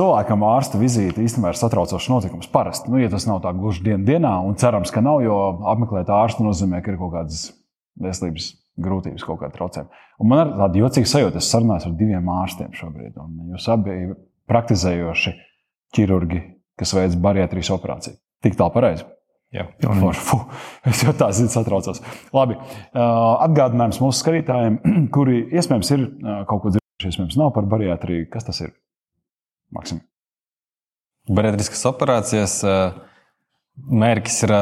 cilvēkam ārsta vizīte īstenībā ir satraucošs notikums. Parasti, nu, ja tas nav tā gluži dien, dienā, un cerams, ka nav, jo apmeklēt ārstu nozīmē, ka ir kaut kādas veselības grūtības, kaut kāda traucējuma. Un man ir tāda jocīga sajūta, es sarunājos ar diviem ārstiem šobrīd, un jūs abi praktizējoši ķirurgi, kas veic bariatrijas operāciju. Tik tā pareizi. Jā, Fu, es jau tā zinu, satraucos. Labi, atgādinājums mūsu skatītājiem, kuri iespējams ir kaut ko dzirdējuši, iespējams nav par bariatriju. Kas tas ir? Maksim. Bariatriskas operācijas mērķis ir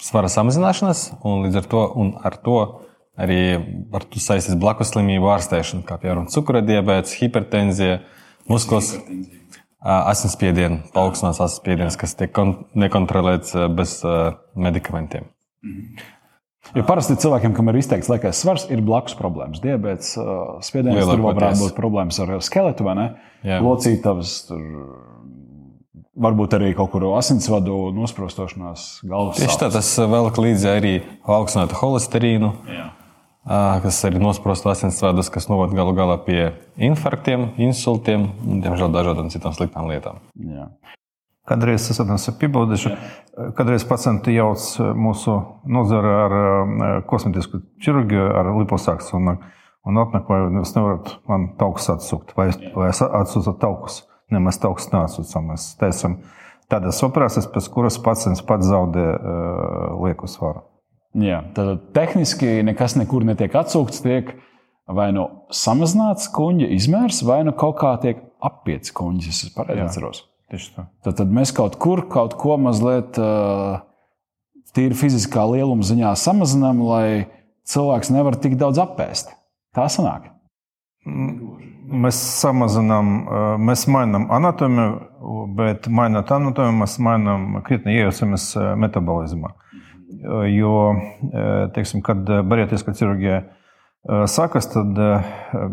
svara samazināšanās, un līdz ar to, ar to arī ar to saistīts blakus slimību ārstēšana, kā piemēram hipertenzija, muskulas. Hipertenzija asinsspiedienu, paaugstināts asinsspiediens, kas tiek nekontrolēts bez medikamentiem. Mhm. Jo parasti cilvēkiem, kam ir izteikts liekais svars, ir blakus problēmas. Diabetes, spiediens, tur varētu būt problēmas ar skeletu vai ne? Locītavas, tur varbūt arī kaut kur asinsvadu nosprostošanās, galvas. Tieši tā, tas velk līdzi arī paaugstinātu holesterīnu. Jā kas arī nosprosta asinsvadus, kas novada galu galā pie infarktiem, insultiem un, diemžēl, dažādām citām sliktām lietām. Jā. Kādreiz es esmu piebaudījis, kādreiz pacienti jauc mūsu nozara ar kosmetisku ķirurģiju, ar liposaksu un, un atnāk, vai jūs nevarat man taukus atsukt, vai, vai atsūtat taukus. Ne, mēs taukus neatsūcam. Mēs taisam tādas operācijas, pēc kuras pacients pats zaudē uh, lieku svaru. Jā, tad tehniski nekas nekur netiek atsūkts. Tiek vai nu samazināts kuģa izmērs, vai nu kaut kā tiek apiets kuģis. Es pareizi atceros. Tad, tad mēs kaut kur kaut ko mazliet tīri fiziskā lieluma ziņā samazinām, lai cilvēks nevar tik daudz apēst. Tā sanāk. Mēs samazinām, mēs mainām anatomiju, bet mainot anatomiju, mēs mainām krietni iejaucamies metabolismā. Jo, teiksim, kad bariatriskā ķirurģija sākas, tad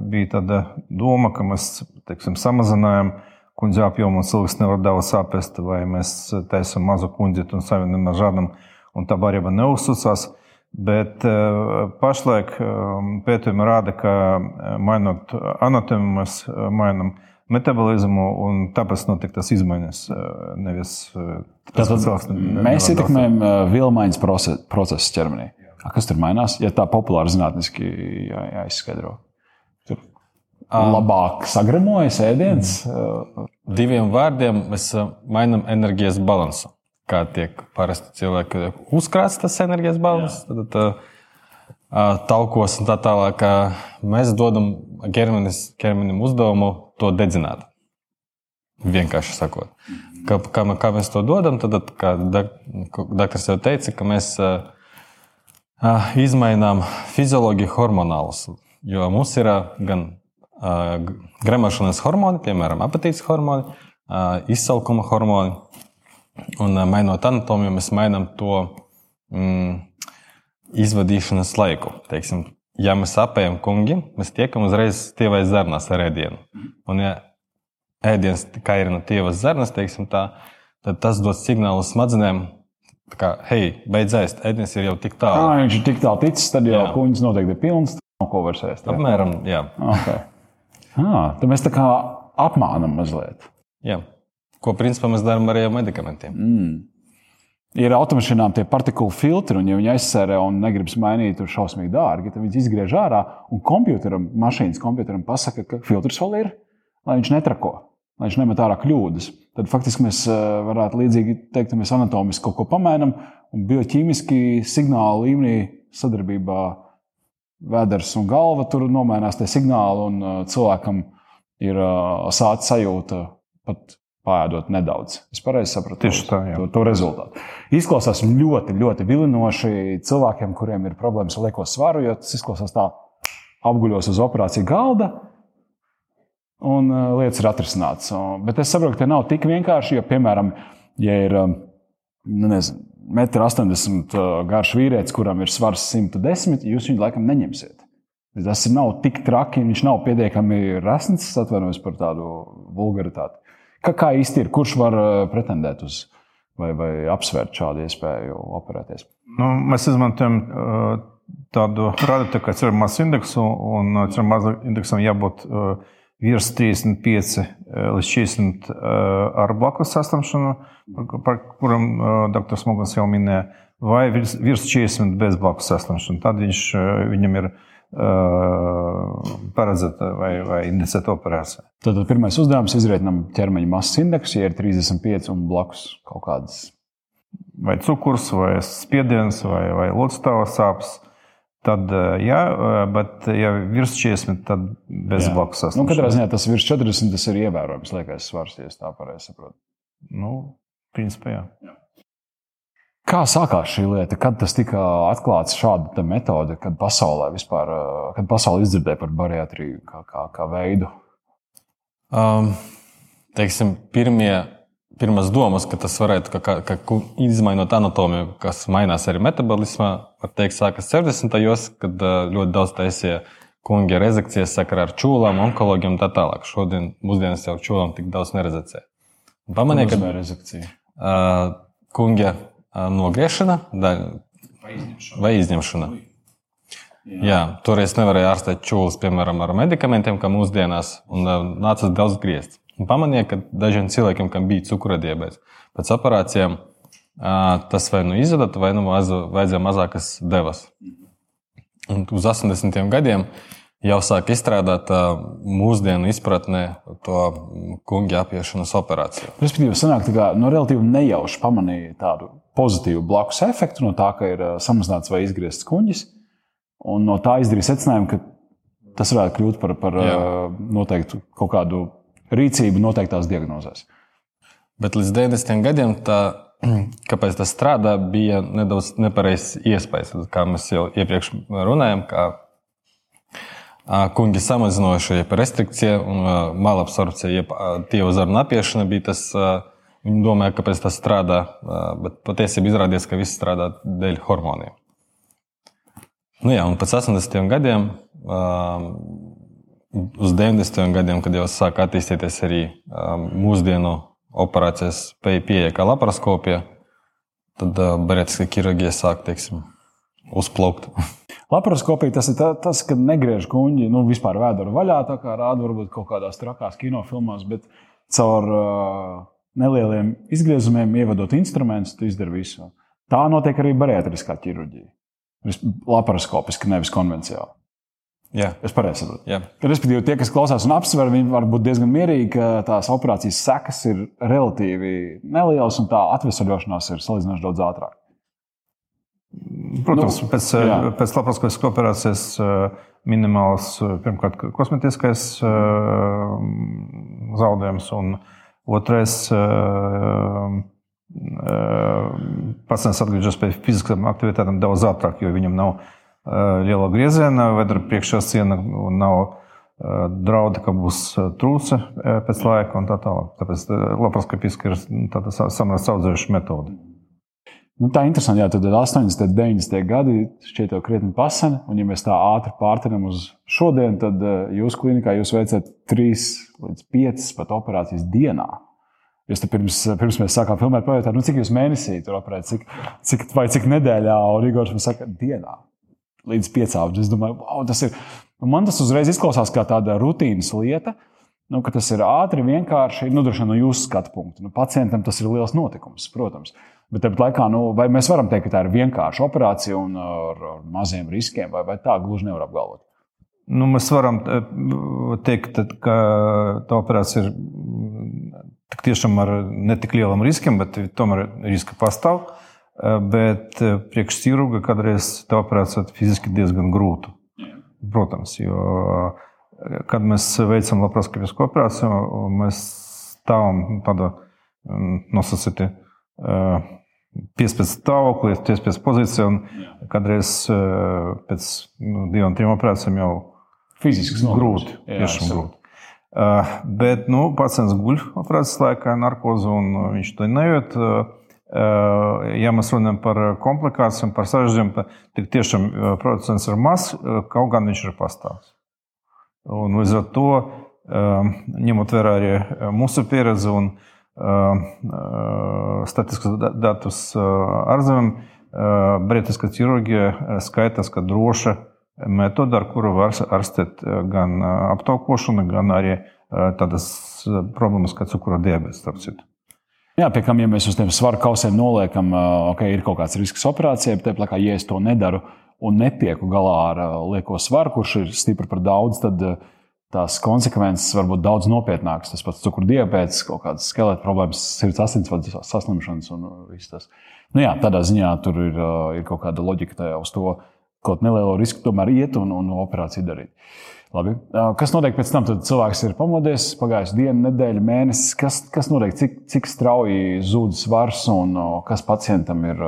bija tāda doma, ka mēs teiksim, samazinājām kundzi apjomu, un cilvēks nevar daudz saprast, vai mēs taisām mazu kundzi un savienam ar žādam, un tā barība neuzsūcās. Bet pašlaik pētījumi rāda, ka mainot anatomiju, mēs mainām metabolismu, un tāpēc notiek tas izmaiņas. Nevis, Tātad mēs ietekmējam vilmaiņas procesu ķermenī. Kas tur mainās? Ja tā populāri zinātniski jā, jāizskaidro. Tur labāk sagremojas ēdiens. Diviem vārdiem mēs mainām enerģijas balansu. Kā tiek parasti cilvēki uzkrāts tas enerģijas balans, tad, tad taukos un tā tālāk. Mēs dodam ķermenis, ķermenim uzdevumu to dedzināt. Vienkārši sakot, kā, kā, kā mēs to dodam, tad, kā doktors jau teica, ka mēs uh, izmainām fizioloģiju hormonālus. Jo mums ir uh, gan uh, gremošanas hormoni, piemēram, apetītes hormoni, izsalkuma hormoni, un mainot anatomiju, mēs mainām to mm, izvadīšanas laiku. Teiksim, ja mēs apējam kungi, mēs tiekam uzreiz tievais zarnās ar ēdienu. Un, ja ēdiens kā ir no tievas zarnas, teiksim tā, tad tas dod signālu smadzenēm, ka, hei, beidz ēst, ēdiens ir jau tik tālu. Kā viņš ir tik tālu ticis, tad jau kuņģis noteikti ir pilns, no ko var ēst. Apmēram, jā. Okay. Ah, tad mēs tā kā apmānam mazliet. Jā. Ko principā mēs darām arī ar medikamentiem. Mm ir automašīnām tie partikulu filtri, un, ja viņi aizsērē un negribas mainīt, tur šausmīgi dārgi, tad viņi izgriež ārā un komputeram, mašīnas komputeram pasaka, ka filtrs vēl ir, lai viņš netrako, lai viņš nemet ārā kļūdas. Tad faktiski mēs varētu līdzīgi teikt, ka mēs anatomiski kaut ko pamainām un bioķīmiski signālu līmenī sadarbībā vēders un galva tur nomainās tie signāli, un eh, cilvēkam ir eh, sāta sajūta pat pāēdot nedaudz. Es pareizi sapratu Tieši tā, jā. to, to rezultātu. Izklausās ļoti, ļoti vilinoši cilvēkiem, kuriem ir problēmas ar lieko svaru, jo tas izklausās tā, apguļos uz operāciju galda. Un uh, lietas ir atrisinātas. Bet es saprotu, ka tas nav tik vienkārši. Jo, piemēram, ja ir um, nu, nezinu, 1,80 m garš vīrietis, kuram ir svars 110, jūs viņu laikam neņemsiet. Tas nav tik traki, viņš nav pietiekami resns, atvainojos par tādu vulgaritāti. Kā, kā īsti ir? Kurš var uh, pretendēt uz vai, vai apsvērt šādu iespēju operēties? Nu, mēs izmantojam uh, tādu rādītāju, kā ceramās indeksu, un uh, ceramās indeksam jābūt virs 35 līdz 40 ar blakus saslimšanu, par kuram dr. Smogans jau minēja, vai virs, virs 40 bez blakus saslimšanu. Tad viņš, viņam ir paredzēta vai, vai indicēta operācija. Tad pirmais uzdevums ir izrēķinām ķermeņa masas indeksu, ja ir 35 un blakus kaut kādas. Vai cukurs, vai spiediens, vai, vai lodstāva sāpes. Tad, jā, bet, ja virs 40, tad bez jā. blakus saslimšanas. Nu, katrā ziņā tas virs 40 tas ir ievērojams liekais svars, ja tā pareizi saprotu. Nu, principā, jā. jā. Kā sākās šī lieta? Kad tas tika atklāts, šāda metode, kad pasaulē vispār, kad pasaule izdzirdēja par bariatriju kā, kā, kā veidu? Um, teiksim, pirmie, pirmās domas, ka tas varētu ka, ka, ka izmainot anatomiju, kas mainās arī metabolismā, var teikt, sākas 70. gados, kad ļoti daudz taisīja kungi rezekcijas sakarā ar čūlām, onkologiem un tā tālāk. Šodien mūsdienās jau čūlām tik daudz nerezekcija. Pamanīja, ka rezekcija. Uh, kungi nogriešana daļa, vai izņemšana. Vai izņemšana. Jā. Jā, toreiz nevarēja ārstēt čūlas, piemēram, ar medikamentiem, kā mūsdienās, un nācās daudz griezt. Un pamanīja, ka dažiem cilvēkiem, kam bija cukura diabetes, pēc operācijām tas vai nu izvada, vai nu vajadzēja mazākas devas. Un uz 80 gadiem jau sāk izstrādāt mūsdienu izpratnē to kungi apiešanas operāciju. Respektīvi, sanāk, kā no relatīvi nejauši pamanīja tādu pozitīvu blakus efektu no tā, ka ir samazināts vai izgriezts kuģis. Un no tā izdarīja secinājumu, ka tas varētu kļūt par, par Jā. noteiktu kaut kādu rīcību noteiktās diagnozēs. Bet līdz 90 gadiem tā, kāpēc tas strādā, bija nedaudz nepareizs iespējas. Kā mēs jau iepriekš runājām, kungi samazinojuši restrikcija un malabsorpcija, jeb tievu zarnu apiešana bija tas Viņi domāja, kāpēc tas strādā, bet patiesībā izrādījās, ka viss strādā dēļ hormoniem. Nu jā, un pēc 80 gadiem, uz 90 gadiem, kad jau sāk attīstīties arī mūsdienu operācijas pieeja kā laparoskopija, tad bariatriskā ķirurģija sāk, teiksim, uzplaukt. Laparoskopija tas ir tā, tas, kad negriež kuģi, nu, vispār vēduru vaļā, tā kā rāda varbūt kaut kādās trakās kinofilmās, bet caur uh, nelieliem izgriezumiem, ievadot instrumentus, tu izdari visu. Tā notiek arī bariatriskā ķirurģija. Laparoskopiski, nevis konvencionāli. Jā. Es pareizi saprotu. Respektīvi, tie, kas klausās un apsver, viņi var būt diezgan mierīgi, ka tās operācijas sekas ir relatīvi nelielas un tā atvesaļošanās ir salīdzinoši daudz ātrāk. Protams, nu, pēc, jā. pēc laparoskopiskas operācijas minimāls pirmkārt kosmetiskais zaudējums un Otrais, pacients atgriežas pie fiziskām aktivitātēm daudz ātrāk, jo viņam nav liela grieziena, vedra priekšā siena nav draudi, ka būs trūce pēc laika un tā tālāk. Tāpēc laparoskopiski ir tāda samērā saudzējuša metode. Nu, tā ir interesanti. Jā, tad 80, 90 gadi šķiet jau krietni paseni. Un, ja mēs tā ātri pārtinam uz šodienu, tad jūsu klinikā jūs veicat 3 līdz 5 pat operācijas dienā. Jūs pirms, pirms mēs sākām filmēt, pajautājāt, nu, cik jūs mēnesī tur operējat, cik, cik, vai cik nedēļā, un Igors man saka, dienā līdz piecām. Es domāju, wow, tas ir. Man tas uzreiz izklausās kā tāda rutīnas lieta, nu, tas ir ātri, vienkārši, nu, droši vien no jūsu skatu punkta. Nu, pacientam tas ir liels notikums, protams. Bet tāpat laikā, nu, vai mēs varam teikt, ka tā ir vienkārša operācija un ar, ar maziem riskiem, vai, vai tā gluži nevar apgalvot? Nu, mēs varam eh, teikt, ka tā operācija ir tik tiešām ar netik lieliem riskiem, bet tomēr riski pastāv. Bet eh, priekšsirurga kādreiz tā operācija fiziski diezgan grūta. Protams, jo kad mēs veicam laparoskopisku operāciju, mēs stāvam tādā nosacītā piespiedu stāvoklī, piespiedu pozīcijā. Kādreiz pēc nu, divām, trim operācijām jau fiziski grūti. Tiešām grūti. Bet nu, pacients guļ operācijas laikā, narkozi, un viņš to nejūt. Uh, ja mēs runājam par komplikācijām, par sarežģījumiem, tad tiešām procents ir mazs, kaut gan viņš ir pastāvs. Un līdz ar to, ņemot vērā arī mūsu pieredzi un statistiskus datus ārzemēm, brītiskā ķirurģija skaitās, ka droša metode, ar kuru var ārstēt gan aptaukošanu, gan arī tādas problēmas kā cukura diabetes. Jā, pie kam, ja mēs uz tiem svaru kausiem noliekam, ok, ir kaut kāds risks operācijai, bet tāpat laikā, ja es to nedaru un netieku galā ar lieko svaru, kurš ir stipri par daudz, tad tās konsekvences var būt daudz nopietnākas. Tas pats cukurdibēts, kaut kādas skeleta problēmas, sirds asinsvadu saslimšanas un viss tas. Nu, jā, tādā ziņā tur ir, ir kaut kāda loģika tajā uz to kaut nelielu risku tomēr iet un, un operāciju darīt. Labi. Kas notiek pēc tam, kad cilvēks ir pamodies, pagājusi diena, nedēļa, mēnesis? Kas, kas notiek, cik, cik strauji zūd svars un kas pacientam ir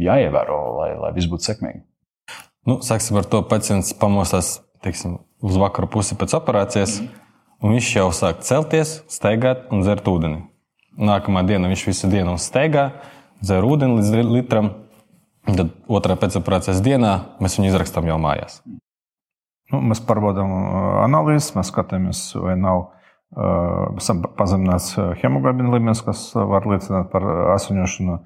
jāievēro, lai, lai viss būtu sekmīgi? Nu, sāksim ar to, ka pacients pamostās teiksim, uz vakaru pusi pēc operācijas, un viņš jau sāk celties, staigāt un dzert ūdeni. Nākamā diena viņš visu dienu staigā, dzer ūdeni līdz litram. Tad otrā pēcoperācijas dienā mēs viņu izrakstām jau mājās. Nu, mēs pārbaudām analīzes, mēs skatāmies, vai nav uh, pazemināts hemoglobīna līmenis, kas var liecināt par asiņošanu,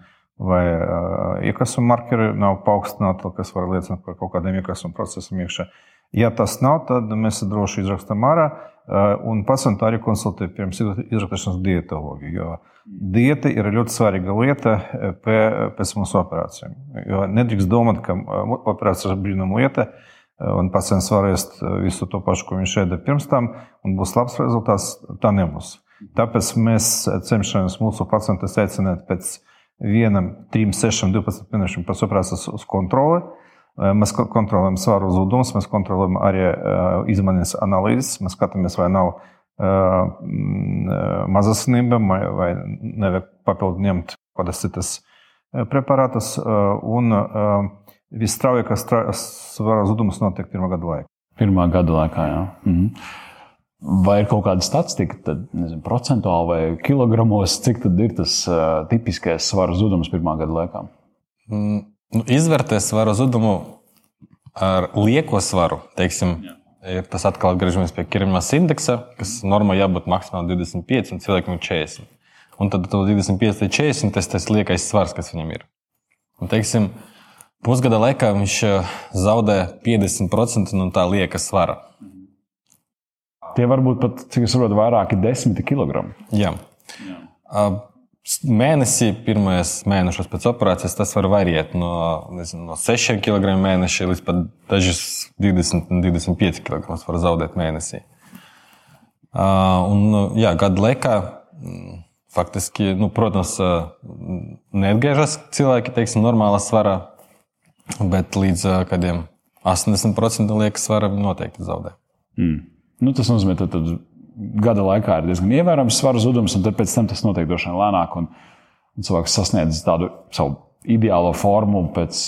vai uh, iekasuma markeri nav paaugstināti, kas var liecināt par kaut kādiem iekasuma procesiem iekšā. Ja tas nav, tad mēs droši izrakstam ārā un pacientu arī konsultējam pirms izrakstīšanas dietologu. Jo dieta ir ļoti svarīga lieta pēc mūsu operācijām. Jo nedrīkst domāt, ka operācija ir brīnuma lieta un pacients var ēst visu to pašu, ko viņš ēda pirms tam, un būs labs rezultāts. Tā nebūs. Tāpēc mēs cenšamies mūsu pacientus aicināt pēc vienam, trim, sešiem, 12 mēnešiem pēc operācijas uz kontroli. Mēs kontrolējam svaru zudumus, mēs kontrolējam arī izmaiņas analīzes, mēs skatāmies, vai nav mazasinība, vai nevajag papildu ņemt kādas citas preparātus. Un visstraujākais svara zudums notiek pirmā gada laikā. Pirmā gada laikā, jā. Mhm. Vai ir kaut kāda statistika, tad, nezinu, procentuāli vai kilogramos, cik tad ir tas uh, tipiskais svara zudums pirmā gada laikā? Mm, nu, izvērtēt svaru zudumu ar lieko svaru. Teiksim, Jā. ir tas atkal atgriežamies pie kirmas indeksa, kas normāli jābūt maksimāli 25 un cilvēkam ir 40. Un tad 25 līdz 40 tas ir liekais svars, kas viņam ir. Un, teiksim, Pusgada laikā viņš eh, zaudē 50% no tā lieka svara. Tie var būt pat, cik es saprotu, vairāki desmiti kilogrami. Jā. Jā. Mēnesī, pirmajos mēnešos pēc operācijas, tas var variēt no, nezinu, no 6 kg mēnesī līdz pat dažas 20, 25 kg var zaudēt mēnesī. Un, jā, gada laikā mm, faktiski, nu, protams, neatgriežas cilvēki, teiksim, normālā svarā, bet līdz kādiem 80% liekas svara noteikti zaudē. Mm. Nu, tas nozīmē, ka gada laikā ir diezgan ievērojams svaru zudums, un pēc tam tas notiek droši vien lēnāk. Un, un cilvēks sasniedz tādu savu ideālo formu pēc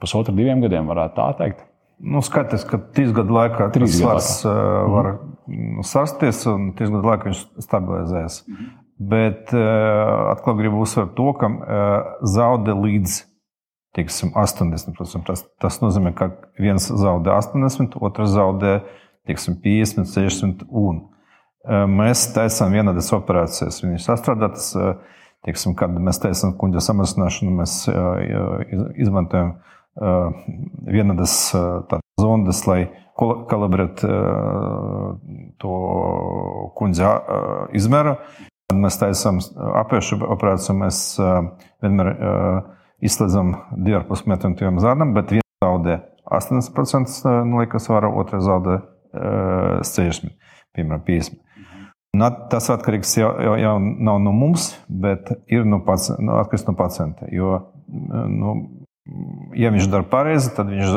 pusotra, diviem gadiem, varētu tā teikt. Nu, Skatieties, ka trīs gadu laikā trīs svars laikā. var mm. sasties, un trīs gadu laikā viņš stabilizējas. Mm. Bet atkal gribu uzsvērt to, ka zaudē līdz teiksim, 80%. Tas, tas nozīmē, ka viens zaudē 80, otrs zaudē teiksim, 50, 60 un. Mēs taisām vienādas operācijas. Viņas sastrādātas, teiksim, kad mēs taisām kuģa samazināšanu, mēs izmantojam vienādas zondas, lai kalibrētu to kuģa izmēru. Kad mēs taisām apiešu operāciju, mēs vienmēr izslēdzam 2,5 metru tiem zārnam, bet viens zaudē 80% no liekas svara, otrs zaudē 60, piemēram, 50. Un tas atkarīgs jau, jau, jau nav no mums, bet ir no, paci, no, atkarīgs no pacienta. Jo, nu, ja viņš dara pareizi, tad viņš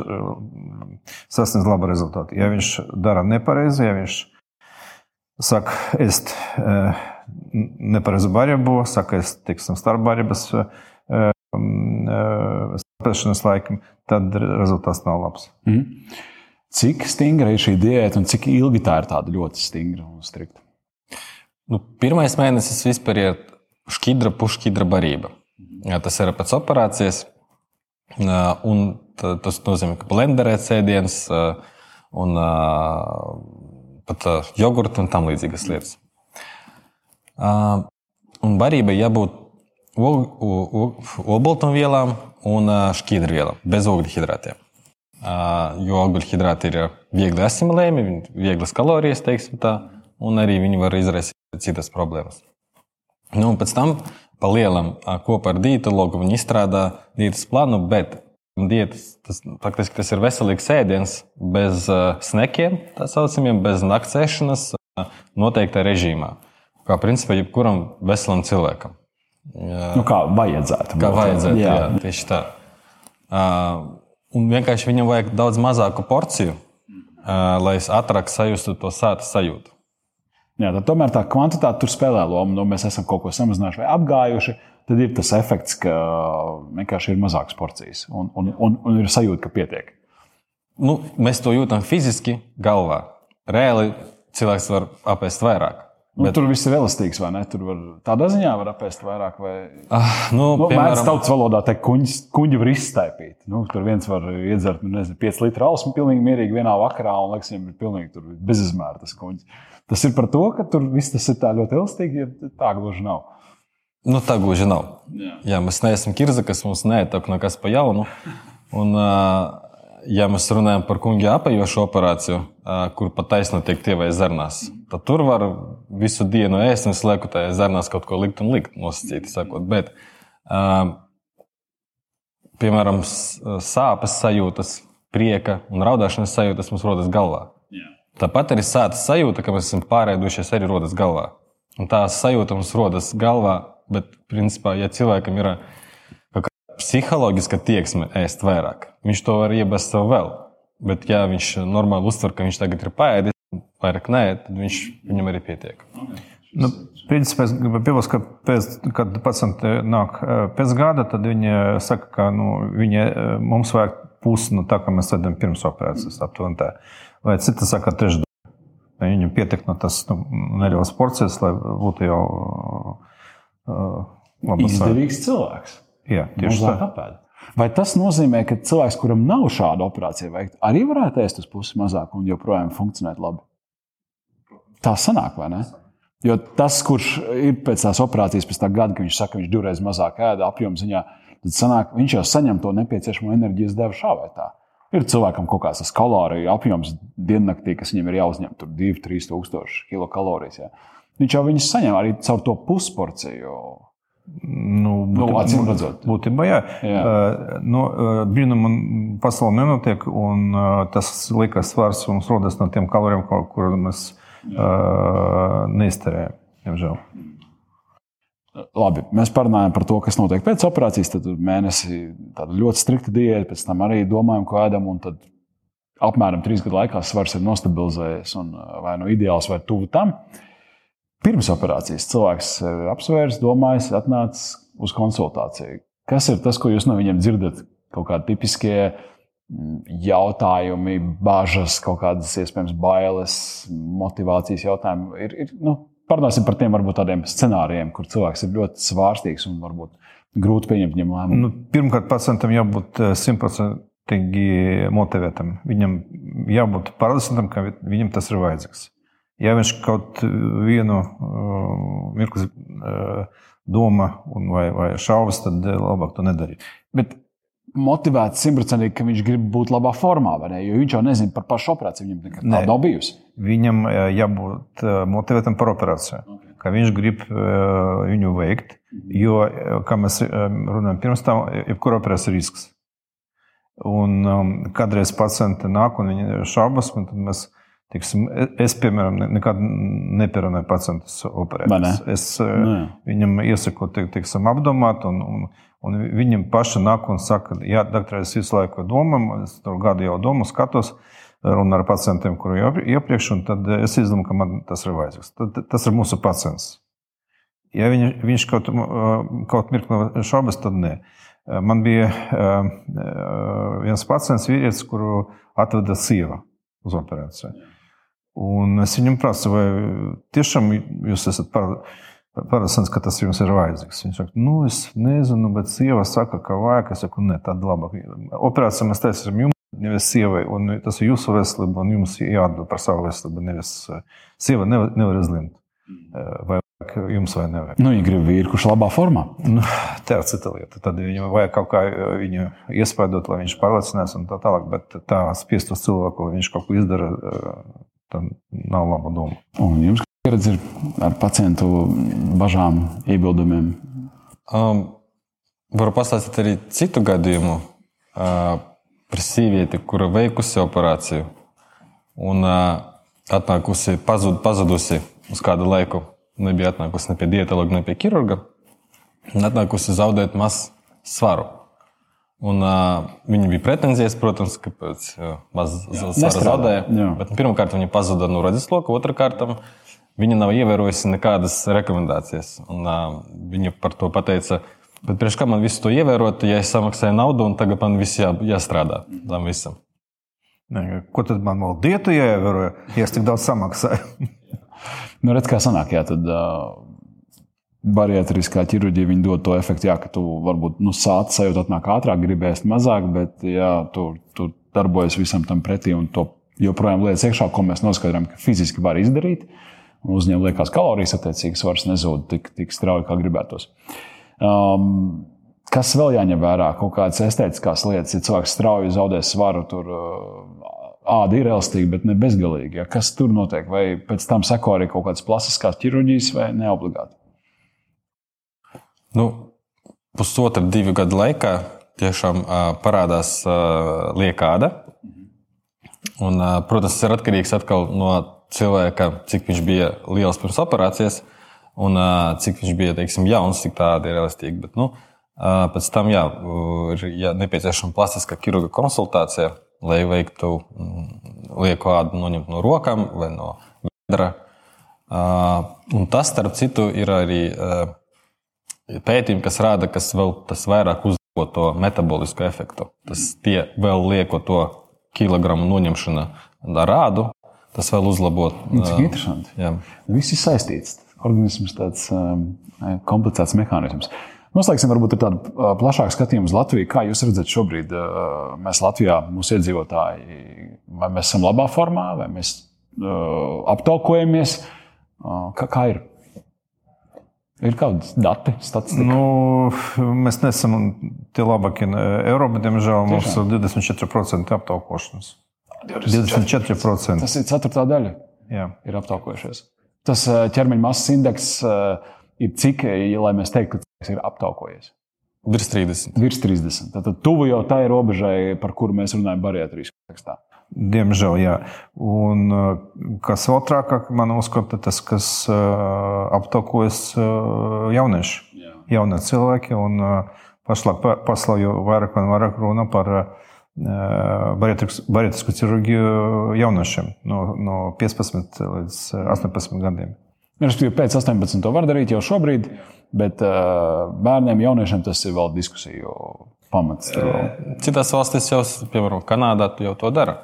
sasniedz labu rezultātu. Ja viņš dara nepareizi, ja viņš saka, ēst nepareizu barību, saka, ēst starpbarības spēšanas laikam, tad rezultāts nav labs. Mm. Cik stingra ir šī diēta un cik ilgi tā ir tāda ļoti stingra un strikta? Nu, pirmais mēnesis vispār ir šķidra, pušķidra barība. Jā, tas ir pēc operācijas. Un tas nozīmē, ka blenderēt sēdienas un pat jogurtu un tam līdzīgas lietas. Un barībai jābūt olbaltumvielām un šķidrvielām, bez ogļu hidrātiem. jo ogļhidrāti ir viegli asimilējami, vieglas kalorijas, teiksim tā, un arī viņi var izraisīt citas problēmas. Nu, pēc tam pa lielam kopā ar dietologu viņi izstrādā dietas plānu, bet dietas, tas, faktiski tas ir veselīgs ēdiens bez snekiem, tā saucamiem, bez naktsēšanas, noteiktā režīmā. Kā principā jebkuram veselam cilvēkam. Jā. Nu, kā vajadzētu. Kā vajadzētu, jā. jā, tieši tā. Uh, un vienkārši viņam vajag daudz mazāku porciju, uh, lai es ātrāk sajustu to sāta sajūtu. Jā, tomēr tā kvantitāte tur spēlē lomu. Nu, mēs esam kaut ko samazinājuši vai apgājuši. Tad ir tas efekts, ka vienkārši ir mazākas porcijas un, un, un, un ir sajūta, ka pietiek. Nu, mēs to jūtam fiziski, galvā. Reāli cilvēks var apēst vairāk. Nu, bet... Tur viss ir elastīgs, vai ne? Tur var, tādā ziņā var apēst vairāk. Vai... Ah, nu, nu, piemēram, Mēdz tautas valodā teikt, kuņģi, kuņģi var izstaipīt. Nu, tur viens var iedzert nu, nezinu, 5 litru alus pilnīgi mierīgi vienā vakarā, un liekas, viņam ir pilnīgi bezizmēra tas kuņģis. Tas ir par to, ka tur viss tas ir tā ļoti elastīgi, ja tā gluži nav. Nu, tā gluži nav. Jā. Jā, mēs neesam kirza, kas mums neietek nekas pa jaunu. Un, ja mēs runājam par kunga apējošu operāciju, kur pat taisnība tiek tievai zarnās, tad tur var visu dienu ēst un slēgt tajā zarnās kaut ko likt un likt, nosacīti sakot. Bet, piemēram, sāpes sajūtas, prieka un raudāšanas sajūtas mums rodas galvā. Tāpat arī sāpes sajūta, ka mēs esam pārēdušies, arī rodas galvā. Un tā sajūta mums rodas galvā, bet, principā, ja cilvēkam ir ielikās, psiholoģiska tieksme ēst vairāk. Viņš to var iebest sev vēl. Bet, ja viņš normāli uztver, ka viņš tagad ir paēdis, vairāk nē, tad viņš, viņam arī pietiek. Nu, principā es gribu piebilst, ka pēc, kad pacienti nāk pēc gada, tad viņi saka, ka nu, viņi, mums vajag pusi no tā, kā mēs ēdam pirms operācijas. Aptuveni tā. Vai citi saka, trešdaļa. Viņam pietiek no tas nu, nelielas porcijas, lai būtu jau uh, labs. Izdevīgs cilvēks. Jā, tieši tā. Apēd. Vai tas nozīmē, ka cilvēks, kuram nav šāda operācija veikta, arī varētu ēst uz pusi mazāk un joprojām funkcionēt labi? Tā sanāk, vai ne? Jo tas, kurš ir pēc tās operācijas, pēc tā gada, kad viņš saka, ka viņš divreiz mazāk ēda apjomu ziņā, tad sanāk, viņš jau saņem to nepieciešamo enerģijas devu šā vai tā. Ir cilvēkam kaut kāds kaloriju apjoms diennaktī, kas viņam ir jāuzņem, tur 2-3 tūkstoši kilokalorijas. Jā. Viņš jau viņus saņem arī caur to pusporciju. Nu, nu, acīm redzot, būtībā jā. jā. Uh, nu, brīnuma pasaulē nenotiek, un uh, tas liekas svars mums rodas no tiem kalorijiem, kurus mēs uh, neizterējam. Diemžēl. Labi, mēs parunājam par to, kas notiek pēc operācijas. Tad mēnesi tāda ļoti strikta diēta, pēc tam arī domājam, ko ēdam. Tad apmēram trīs gadu laikā svars ir nostabilizējies un vai nu ideāls, vai tuvu tam. Pirms operācijas cilvēks apsvērs, domājis, atnācis uz konsultāciju. Kas ir tas, ko jūs no viņiem dzirdat? Kaut kādi tipiskie mm, jautājumi, bažas, kaut kādas iespējams bailes, motivācijas jautājumi. Ir, ir, nu, parunāsim par tiem varbūt tādiem scenārijiem, kur cilvēks ir ļoti svārstīgs un varbūt grūti pieņemt viņam lēmumu. Nu, pirmkārt, pacientam jābūt eh, simtprocentīgi motivētam. Viņam jābūt pārliecinātam, ka viņam tas ir vajadzīgs. Ja viņš kaut vienu uh, mirkli uh, doma vai, vai šaubas, tad labāk to nedarīt. Bet motivēts simtprocentīgi, ka viņš grib būt labā formā? Jo viņš jau nezina par pašu operāciju. Viņam nekad tāda nav bijusi. Viņam jābūt motivētam par operāciju. Okay. Ka viņš grib viņu veikt, jo, kā mēs runājam, pirms tam, jebkura operācija ir risks. Un um, kādreiz pacienti nāk un viņi šaubas, un tad mēs Tiksim, es, piemēram, nekad nepierunāju pacientus operēt. Ne? Es. Nu viņam iesaku tiksim, apdomāt, un, un, un viņam paši nāk un saka, jā, doktor, es visu laiku domāju, es tur gadu jau domāju, skatos, runāju ar pacientiem, jau iepriekš, un tad es izdomāju, ka man tas ir vajadzīgs. Tas ir mūsu pacients. Ja viņ, viņš kaut, kaut mirkli šaubas, tad nē. Man bija viens pacients, vīrietis, kuru atveda sieva uz operāciju. Un es viņam prasu, vai tiešām jūs esat paredzējis, ka tas jums ir vajadzīgs. Viņš saka, nu, es nezinu, bet sieva saka, ka vajag. Es saku, nē, tad labāk. Operācija mēs taisām jums, nevis sievai, un tas ir jūsu veselība, un jums jāatbild par savu veselību. Nevis sieva nevar, nevar izlemt, vai jums vai nevajag. Nu, ja grib vīru, kurš labā formā. Nu, tā ir cita lieta. Tad viņam vajag kaut kā viņu iespaidot, lai viņš pārliecinās un tā tālāk. Bet tā spiest uz cilvēku, lai viņš kaut ko izdara, tad nav laba doma. Un jums pieredze ir ar pacientu bažām, iebildumiem? Um, varu pastāstīt arī citu gadījumu uh, par sievieti, kura veikusi operāciju un uh, atnākusi, pazud, pazudusi uz kādu laiku nebija atnākusi ne pie dietologa, ne pie ķirurga. Atnākusi zaudēt mazu svaru. Un, uh, viņa bija pretenzijas, protams, ka pēc maz svara zaudēja. Bet, pirmkārt, viņa pazuda no redzesloka, otrkārt, viņa nav ievērojusi nekādas rekomendācijas. Un, uh, viņa par to pateica, bet priekš kā man visu to ievērot, ja es samaksāju naudu un tagad man viss jā, jāstrādā tam visam. Ne, ko tad man vēl dietu jāievēro, ja es tik daudz samaksāju? Nu, redz, kā sanāk, jā, tad uh, bariatriskā ķirurģija dod to efektu, jā, ka tu varbūt nu, sācis sajūta atnāk ātrāk, gribēs mazāk, bet jā, tu, tu darbojies visam tam pretī un to joprojām lietas iekšā, ko mēs noskaidrojam, ka fiziski var izdarīt. Uzņēmumam liekas, kalorijas attiecīgi svars nezūd tik, tik strauji, kā gribētos. Um, kas vēl jāņem vērā? Kaut kādas estētiskās lietas, ja cilvēks strauji zaudē svaru, tur uh, āda ir elastīga, bet ne bezgalīgi. Ja? Kas tur notiek? Vai pēc tam seko arī kaut kādas plastiskās ķirurģijas vai neobligāti? Nu, pusotra, divu gadu laikā tiešām parādās liekāda. Un, protams, tas ir atkarīgs no cilvēka, cik viņš bija liels pirms operācijas, un cik viņš bija teiksim, jauns, cik tāda ir elastīga. Bet, nu, pēc tam jā, ir jā, nepieciešama plastiskā ķirurga konsultācija lai veiktu mm, lieku ādu noņemt no rokām vai no vedra. Un tas, starp citu, ir arī pētījumi, kas rāda, kas vēl tas vairāk uzlabo to metabolisko efektu. Tas tie vēl lieko to kilogramu noņemšana ar ādu, tas vēl uzlabo. Nu, cik interesanti. Jā. Viss ir saistīts. Organisms tāds komplicēts mehānisms. Noslēgsim varbūt ar tādu plašāku skatījumu uz Latviju. Kā jūs redzat, šobrīd mēs Latvijā, mūsu iedzīvotāji, vai mēs esam labā formā, vai mēs aptaukojamies? Kā, kā ir? Ir kādi dati, statistika? Nu, mēs neesam tie labākie Eiropā, diemžēl. Mums ir 24% aptaukošanas. 24%. Tas ir ceturtā daļa. Jā. Ir aptaukojušies. Tas ķermeņa masas indeks ir cik, lai mēs teiktu, ka tas ir aptaukojies? Virs 30. Virs 30. Tad tuvu jau tai robežai, par kuru mēs runājam, bariatrijas kontekstā. Diemžēl, jā. Un uh, kas vēl trakāk, man uzskata, tas, kas uh, aptaukojas uh, jaunieši, jaunie cilvēki. Un pašlaik pasaulē jau vairāk un vairāk runa par bariatrisku ķirurģiju jauniešiem no, no 15 līdz 18 gadiem. Respektīvi, pēc 18. to var darīt jau šobrīd, bet bērniem, jauniešiem tas ir vēl diskusiju pamats. Citās valstīs jau, piemēram, Kanādā, jau to dara.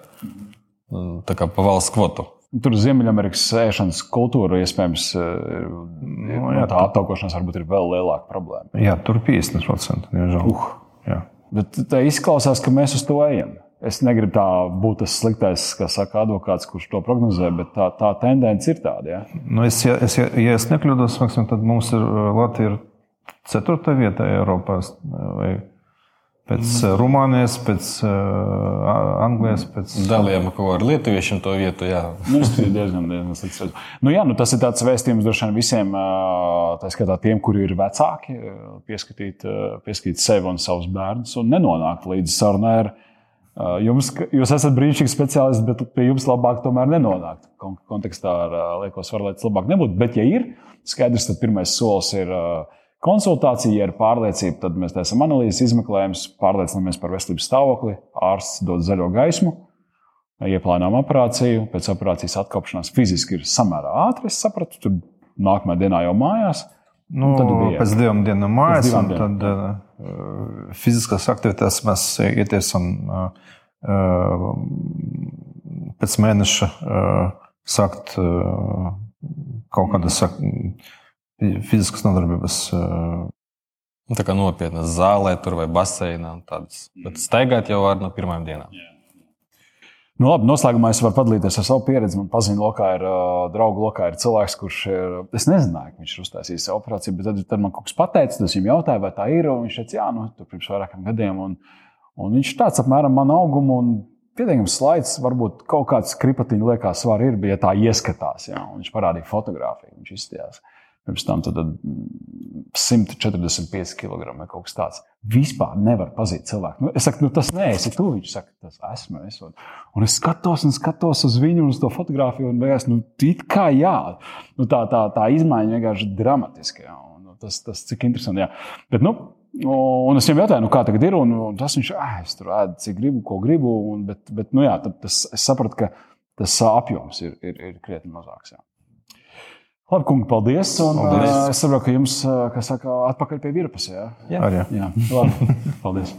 Tā kā pa valsts kvotu. Tur Ziemeļamerikas ēšanas kultūra iespējams nu, jā, tā attaukošanās varbūt ir vēl lielāka problēma. Jā, tur 50%. Uh, jā. Bet tā izklausās, ka mēs uz to ejam. Es negribu tā būt tas sliktais, kas saka advokāts, kurš to prognozē, bet tā, tā tendence ir tāda. Ja, nu es, ja, es, ja, ja es nekļūdos, maksim, tad mums ir Latvija ir ceturtā vietā Eiropā. Vai pēc mm. Rumānijas, pēc uh, Anglijas. Pēc... Dalījām kaut ko ar lietuviešiem to vietu. Jā, nu, tas ir diezgan, diezgan slikts. Nu, jā, nu, tas ir tāds vēstījums droši vien visiem, tā skatā tiem, kuri ir vecāki, pieskatīt, pieskatīt sevi un savus bērnus un nenonākt līdz sarunai ar Jums, jūs esat brīnišķīgs speciālists, bet pie jums labāk tomēr nenonākt. Kontekstā ar lieko svaru, lai tas labāk nebūtu. Bet, ja ir skaidrs, tad pirmais solis ir konsultācija. Ja ir pārliecība, tad mēs taisām analīzes, izmeklējumus, pārliecinamies par veselības stāvokli. Ārsts dod zaļo gaismu, ieplānojam operāciju. Pēc operācijas atkopšanās fiziski ir samērā ātri. Es sapratu, tur nākamajā dienā jau mājās. Nu, pēc divām dienām mājās, un tad uh, fiziskās aktivitātes mēs ietiesim uh, uh, pēc mēneša uh, sākt uh, kaut kādas fiziskas nodarbības. Uh, Tā kā nopietnas zālē, tur vai baseinā. Tādas. Bet staigāt jau var no pirmajām dienām. Yeah. Nu, labi, noslēgumā es varu padalīties ar savu pieredzi. Man pazīstams, lokā ir uh, draugu lokā ir cilvēks, kurš ir. Es nezināju, ka viņš ir uztaisījis operāciju, bet tad, tad man kaut kas pateica, tas viņam jautāja, vai tā ir. Viņš teica, jā, nu, tur pirms vairākiem gadiem. Un, un viņš ir tāds apmēram man augumu. Un, Pietiekams slaids, varbūt kaut kāds kripatiņš liekas, var ir, bet ja tā ieskatās, jā, viņš parādīja fotografiju, viņš izstījās. Uh, Pirms tam tad 145 kg vai kaut kas tāds. Vispār nevar pazīt cilvēku. Nu, es saku, nu, tas neesi tu. Viņš saka, tas esmu es. Un es skatos un skatos uz viņu un uz to fotografiju. Un beigās, nu, it kā jā, nu, tā, tā, tā izmaiņa vienkārši dramatiski. Jā. Un, nu, tas, tas cik interesanti. Jā. Bet, nu, Un es viņam jautāju, nu, kā tagad ir. Un, un tas viņš ah, tur ēd, cik gribu, ko gribu. Un, bet, bet nu, jā, tas, es sapratu, ka tas apjoms ir, ir, ir krietni mazāks. Jā. Labi, kungi, paldies. Un, paldies. Uh, es saprotu, ka jums, kā saka, atpakaļ pie virpas. Jā, jā. Arī, jā. jā. Labi, paldies.